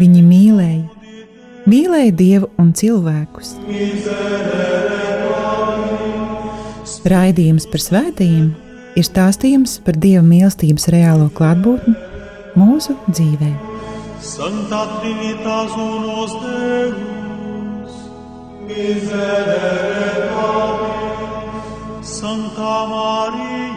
Viņi mīlēja, mīlēja Dievu un cilvēkus. Raidījums par svētījumiem ir stāstījums par Dieva mīlestības reālo klātbūtni mūsu dzīvē. Santa Trinitas unos Deus, miserere Santa Maria.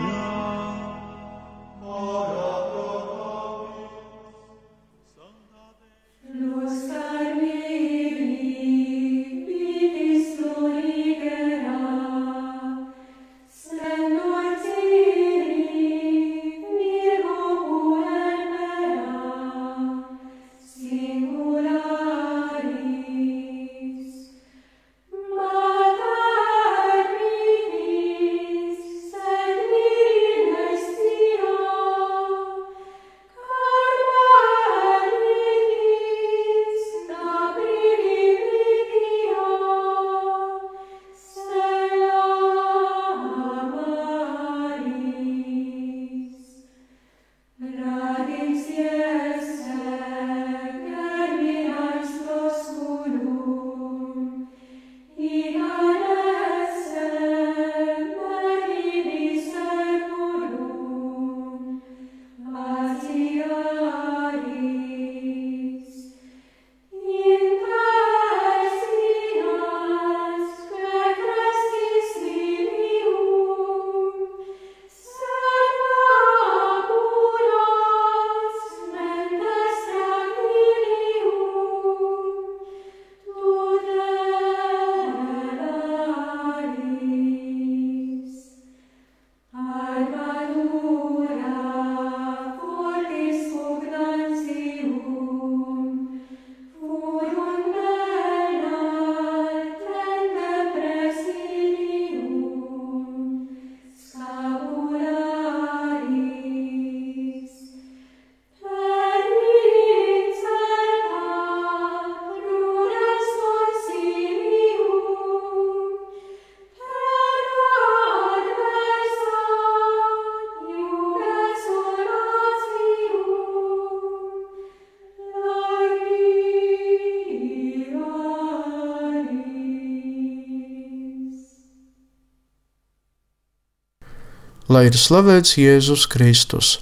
Lai ir slavēts Jēzus Kristus.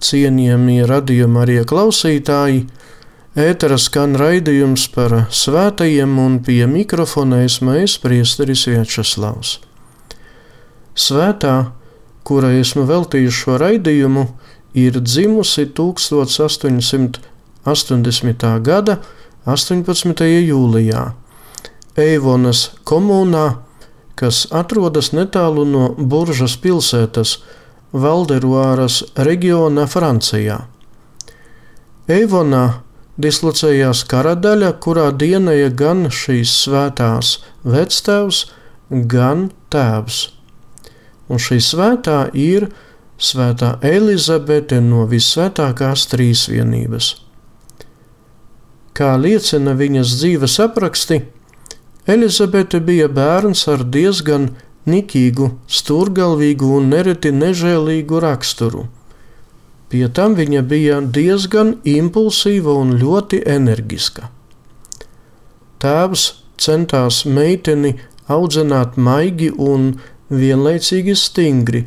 Cienījamie radījuma arī klausītāji, ētera skan raidījums par svētajiem un pie mikrofona esmu es priesteris Viečeslavs. Svētā, kurai esmu veltījis šo raidījumu, ir dzimusi 1880. gada 18. jūlijā Eivonas komunā kas atrodas netālu no Buržas pilsētas, Valderuāras reģionā Francijā. Eivonā dislocējās karadaļa, kurā dienēja gan šīs svētās vectēvs, gan tēvs. Un šī svētā ir Svētā Elizabete no visvētākās trīsvienības. Kā liecina viņas dzīves apraksti, Elizabete bija bērns ar diezgan nikīgu, stūrgalvīgu un nereti nežēlīgu raksturu. Pie tam viņa bija diezgan impulsīva un ļoti enerģiska. Tēvs centās meiteni audzināt maigi un vienlaicīgi stingri,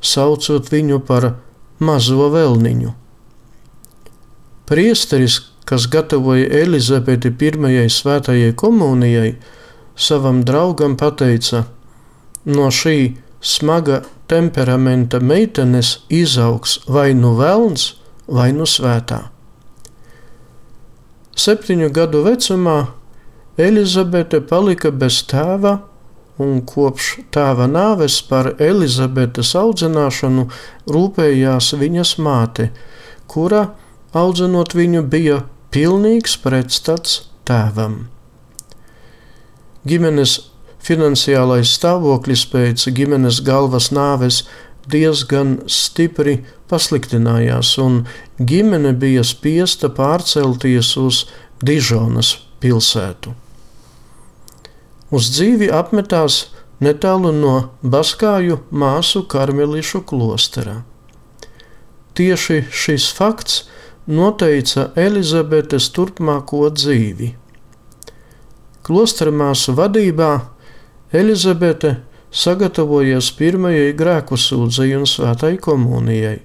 saucot viņu par mazo vēlniņu. Priesteris, kas gatavoja Elizabeti pirmajai svētajai komunijai, savam draugam pateica: No šī smaga temperamenta meitenes izaugs vai nu velns, vai nu svētā. Septiņu gadu vecumā Elizabete palika bez tēva, un kopš tēva nāves par Elizabetes audzināšanu rūpējās viņas māte, kura, audzinot viņu, bija pilnīgs pretstats tēvam. Ģimenes finansiālais stāvoklis pēc ģimenes galvas nāves diezgan stipri pasliktinājās, un ģimene bija spiesta pārcelties uz Dižonas pilsētu. Uz dzīvi apmetās netālu no Baskāju māsu karmelišu klosterā. Tieši šis fakts noteica Elizabetes turpmāko dzīvi. Klostra māsu vadībā Elizabete sagatavojies pirmajai grēku sūdzei un svētai komunijai.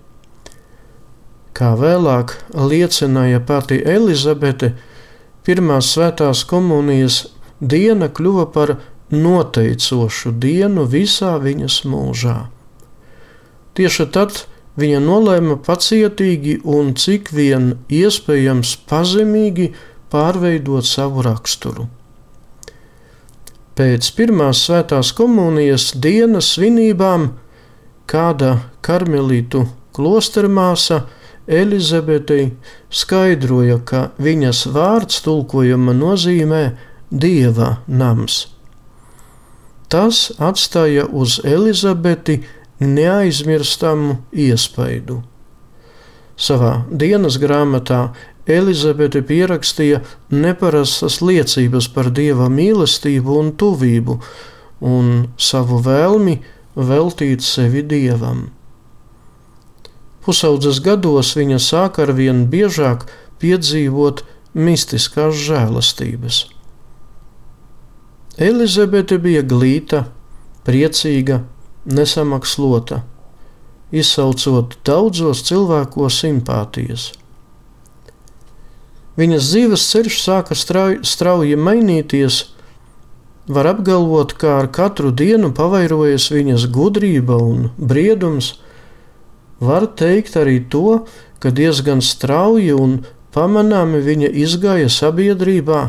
Kā vēlāk liecināja pati Elizabete, pirmās svētās komunijas diena kļuva par noteicošu dienu visā viņas mūžā. Tieši tad viņa nolēma pacietīgi un cik vien iespējams pazemīgi pārveidot savu raksturu. Pēc pirmās svētās komunijas dienas svinībām kāda karmelītu klostermāsa Elizabetei skaidroja, ka viņas vārds tulkojuma nozīmē Dieva nams. Tas atstāja uz Elizabeti neaizmirstamu iespaidu. Savā dienas grāmatā Elizabete pierakstīja neparastas liecības par dieva mīlestību un tuvību un savu vēlmi veltīt sevi dievam. Pusaudzes gados viņa sāk ar vien biežāk piedzīvot mistiskās žēlastības. Elizabete bija glīta, priecīga, nesamakslota, izsaucot daudzos cilvēkos simpātijas. Viņas dzīves ceļš sāka strauji, mainīties. Var apgalvot, ka ar katru dienu pavairojas viņas gudrība un briedums. Var teikt arī to, ka diezgan strauji un pamanāmi viņa izgāja sabiedrībā,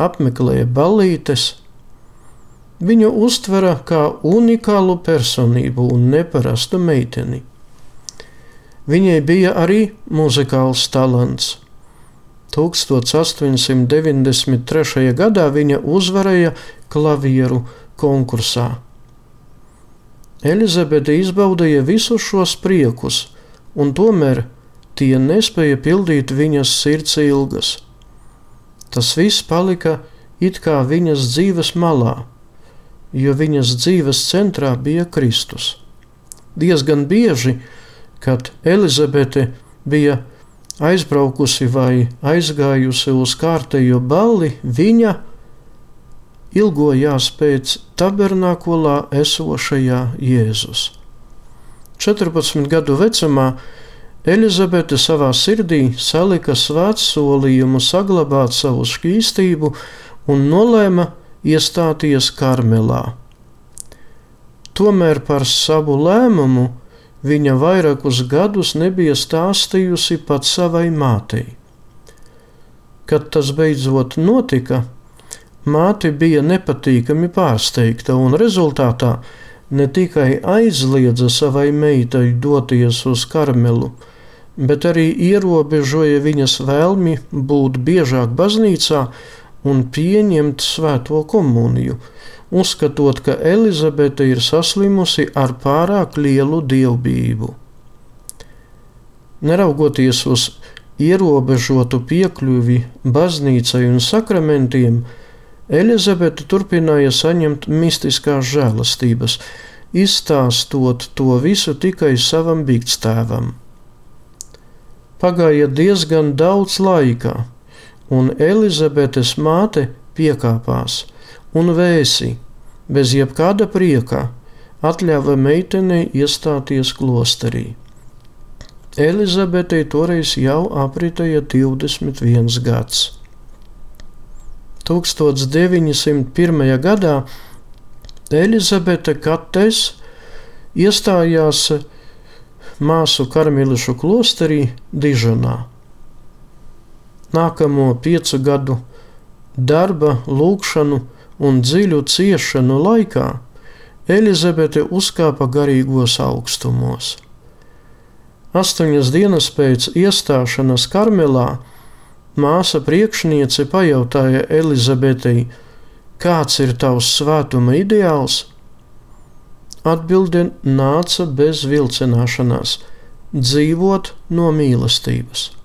apmeklēja ballītes. Viņu uztvera kā unikālu personību un neparastu meiteni. Viņai bija arī muzikāls talants. 1893. gadā viņa uzvarēja klavieru konkursā. Elizabete izbaudīja visus šos priekus, un tomēr tie nespēja pildīt viņas sirds ilgas. Tas viss palika it kā viņas dzīves malā, jo viņas dzīves centrā bija Kristus. Diezgan bieži, kad Elizabete bija aizbraukusi vai aizgājusi uz kārtējo balli, viņa ilgojās pēc tabernakulā esošajā Jēzus. 14 gadu vecumā Elizabete savā sirdī salika svēts solījumu saglabāt savu šķīstību un nolēma iestāties Karmelā. Tomēr par savu lēmumu viņa vairākus gadus nebija stāstījusi pat savai mātei. Kad tas beidzot notika, māte bija nepatīkami pārsteigta un rezultātā ne tikai aizliedza savai meitai doties uz karmelu, bet arī ierobežoja viņas vēlmi būt biežāk baznīcā un pieņemt svēto komuniju uzskatot, ka Elizabete ir saslimusi ar pārāk lielu dievbijību. Neraugoties uz ierobežotu piekļuvi baznīcai un sakramentiem, Elizabete turpināja saņemt mistiskās žēlastības, izstāstot to visu tikai savam bīgstēvam. Pagāja diezgan daudz laika, un Elizabetes māte piekāpās – un vēsi, bez jebkāda prieka, atļāva meitenei iestāties klosterī. Elizabetei toreiz jau apritēja 21 gads. 1901. gadā Elizabete Kates iestājās māsu karmelišu klosterī Dižonā. Nākamo piecu gadu darba, lūkšanu un dziļu ciešanu laikā Elizabete uzkāpa garīgos augstumos. Astoņas dienas pēc iestāšanās Karmelā māsa priekšniece pajautāja Elizabetei, kāds ir tavs svētuma ideāls? Atbilde nāca bez vilcināšanās - dzīvot no mīlestības.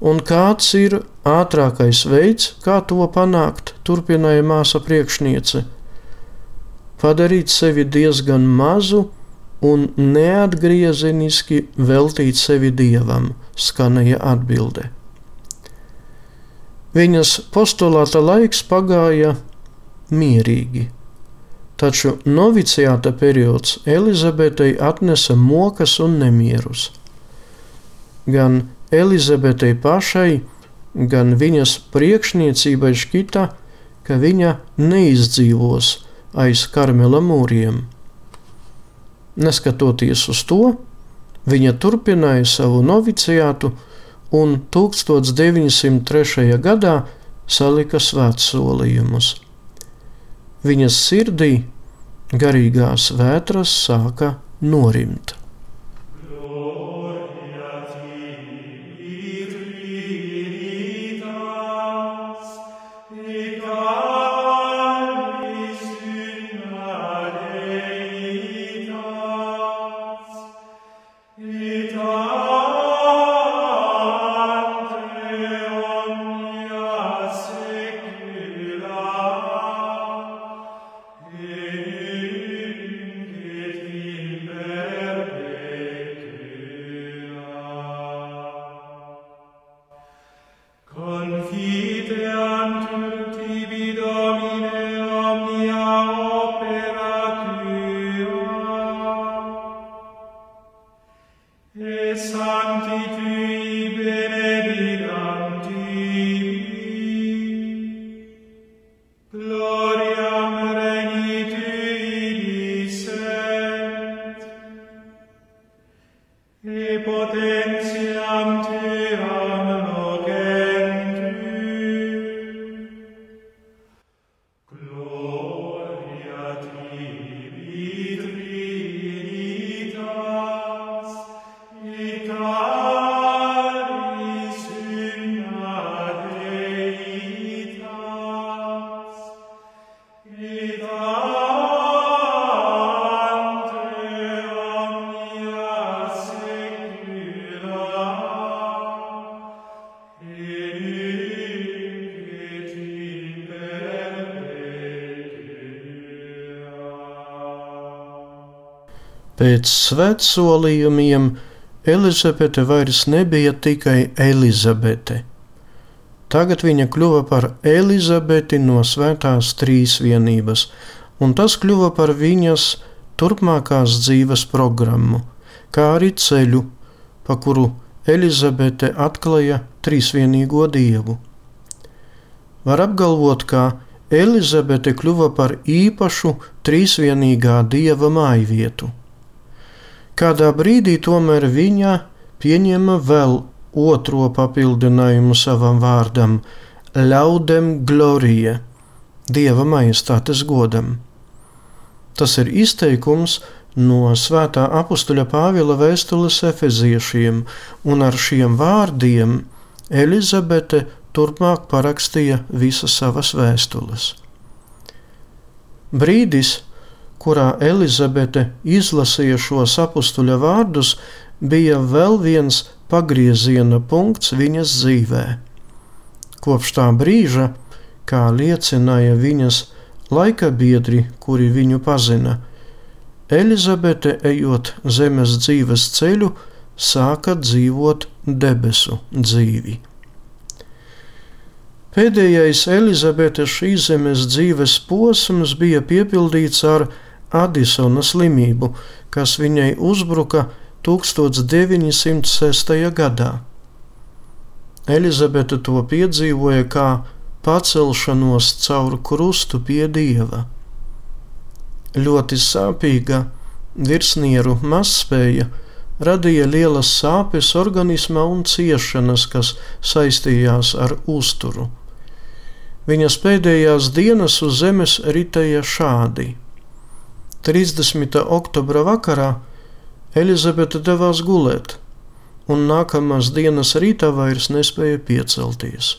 Un kāds ir ātrākais veids, kā to panākt, turpināja māsa priekšniece. Padarīt sevi diezgan mazu un neatgriezeniski veltīt sevi dievam, skanēja atbilde. Viņas postulāta laiks pagāja mierīgi, taču noviciāta periods Elizabetei atnesa mokas un nemierus. Gan Elizabetei pašai, gan viņas priekšniecībai šķita, ka viņa neizdzīvos aiz karmela mūriem. Neskatoties uz to, viņa turpināja savu noviciātu un 1903. gadā salika svētsolījumus. Viņas sirdī garīgās vētras sāka norimt. Pēc svētsolījumiem Elizabete vairs nebija tikai Elizabete. Tagad viņa kļuva par Elizabeti no Svētās Trīsvienības, un tas kļuva par viņas turpmākās dzīves programmu, kā arī ceļu, pa kuru Elizabete atklāja trīsvienīgo dievu. Var apgalvot, ka Elizabete kļuva par īpašu trīsvienīgā dieva mājvietu. Kādā brīdī tomēr viņa pieņēma vēl otro papildinājumu savam vārdam - ļaudem glorija, dieva majestātes godam. Tas ir izteikums no svētā apstuļa Pāvila vēstules efeziešiem, un ar šiem vārdiem Elizabete turpmāk parakstīja visas savas vēstules. Brīdis, kurā Elizabete izlasīja šos apstuļa vārdus, bija vēl viens pagrieziena punkts viņas dzīvē. Kopš tā brīža, kā liecināja viņas laika biedri, kuri viņu pazina, Elizabete, ejot zemes dzīves ceļu, sāka dzīvot debesu dzīvi. Pēdējais Elizabetes šīs zemes dzīves posms bija piepildīts ar Adisona slimību, kas viņai uzbruka 1906. gadā. Elizabete to piedzīvoja kā pacelšanos caur krustu pie dieva. Ļoti sāpīga virsnieru mazspēja radīja lielas sāpes organismā un ciešanas, kas saistījās ar uzturu. Viņas pēdējās dienas uz zemes ritēja šādi. 30. oktobra vakarā Elizabete devās gulēt, un nākamās dienas rītā vairs nespēja piecelties.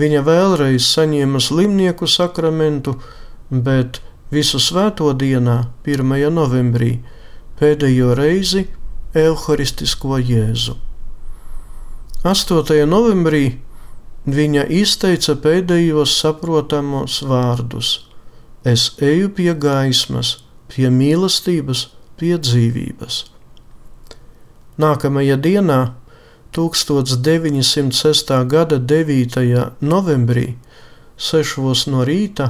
Viņa vēlreiz saņēma slimnieku sakramentu, bet visu svēto dienā, 1. novembrī, pēdējo reizi Euharistisko Jēzu. 8. novembrī viņa izteica pēdējos saprotamos vārdus: Es eju pie gaismas, pie mīlestības, pie dzīvības. Nākamajā dienā, 1906. gada 9. novembrī, 6. no rīta,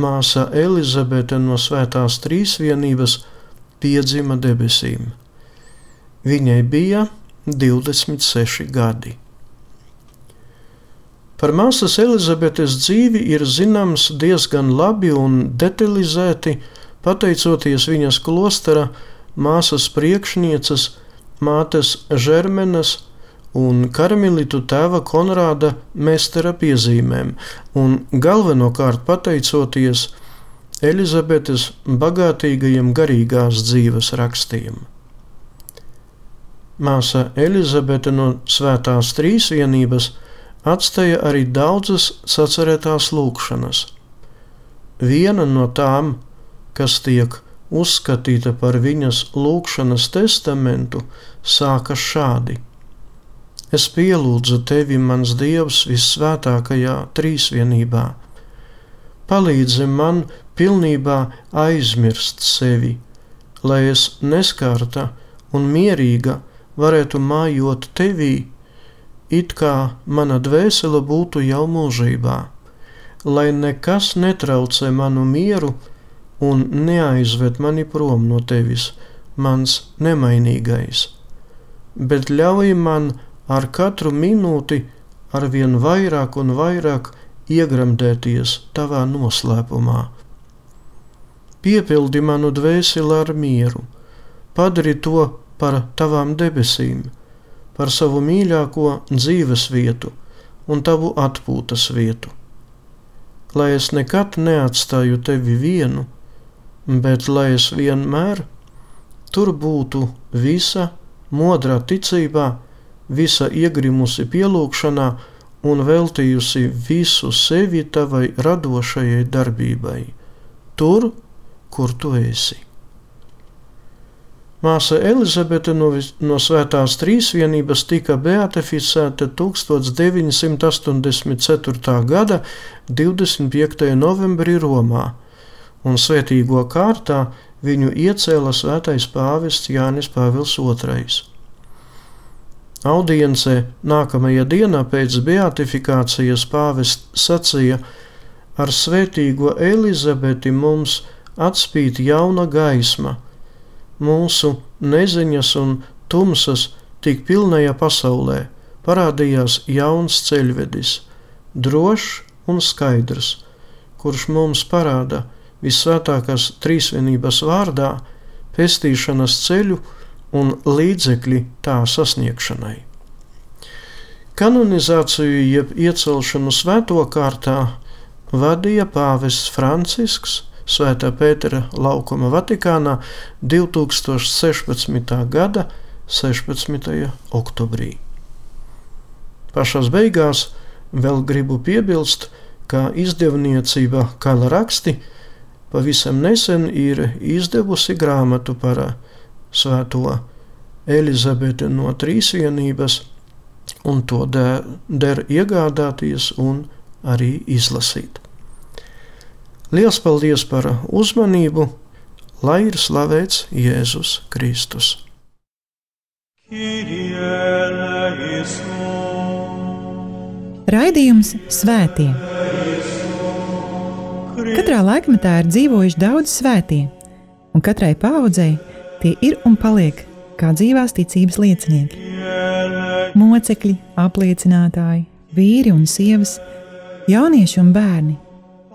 māsa Elizabete no Svētās Trīsvienības piedzima debesīm. Viņai bija 26 gadi. Par māsas Elizabetes dzīvi ir zināms diezgan labi un detalizēti, pateicoties viņas klostera māsas priekšnieces, mātes Žermenes un karmelitu tēva Konrāda Mestera piezīmēm, un galvenokārt pateicoties Elizabetes bagātīgajiem garīgās dzīves rakstiem. Māsa Elizabete no Svētās Trīsvienības atstāja arī daudzas sacerētās lūkšanas. Viena no tām, kas tiek uzskatīta par viņas lūkšanas testamentu, sākas šādi: Es pielūdzu tevi, mans Dievs, vissvētākajā trīsvienībā. Palīdzi man pilnībā aizmirst sevi, lai es neskarta un mierīga varētu mājot tevī, it kā mana dvēsele būtu jau mūžībā, lai nekas netraucē manu mieru un neaizved mani prom no tevis, mans nemainīgais, bet ļauj man ar katru minūti arvien vairāk un vairāk iegremdēties tavā noslēpumā. Piepildi manu dvēseli ar mieru, padari to par tavām debesīm, par savu mīļāko dzīves vietu un tavu atpūtas vietu. Lai es nekad neatstāju tevi vienu, bet lai es vienmēr tur būtu visa modrā ticībā, visa iegrimusi pielūgšanā un veltījusi visu sevi tavai radošajai darbībai, tur, kur tu esi. Māsa Elizabete no, no Svētās Trīsvienības tika beatificēta 1984. gada 25. novembrī Romā, un svētīgo kārtā viņu iecēla svētais pāvests Jānis Pāvils II. Audiencē nākamajā dienā pēc beatifikācijas pāvests sacīja: Ar svētīgo Elizabeti mums atspīd jauna gaisma mūsu neziņas un tumsas tik pilnajā pasaulē parādījās jauns ceļvedis, drošs un skaidrs, kurš mums parāda visvētākās trīsvienības vārdā pestīšanas ceļu un līdzekļi tā sasniegšanai. Kanonizāciju jeb iecelšanu svēto kārtā vadīja pāvests Francisks Svētā Pētera laukuma Vatikānā 2016. gada 16. oktobrī. Pašās beigās vēl gribu piebilst, ka izdevniecība Kala raksti pavisam nesen ir izdevusi grāmatu par Svēto Elizabeti no Trīsvienības, un to der, der iegādāties un arī izlasīt. Lielas paldies par uzmanību, lai ir slavēts Jēzus Kristus. Raidījums Svētie. Katrā laikmetā ir dzīvojuši daudz svētie, un katrai paudzei tie ir un paliek kā dzīvās ticības liecinieki. Mocekļi, apliecinātāji, vīri un sievas, jaunieši un bērni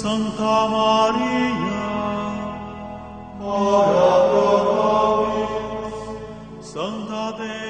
Santa Maria, ora pro nobis, Santa Dei,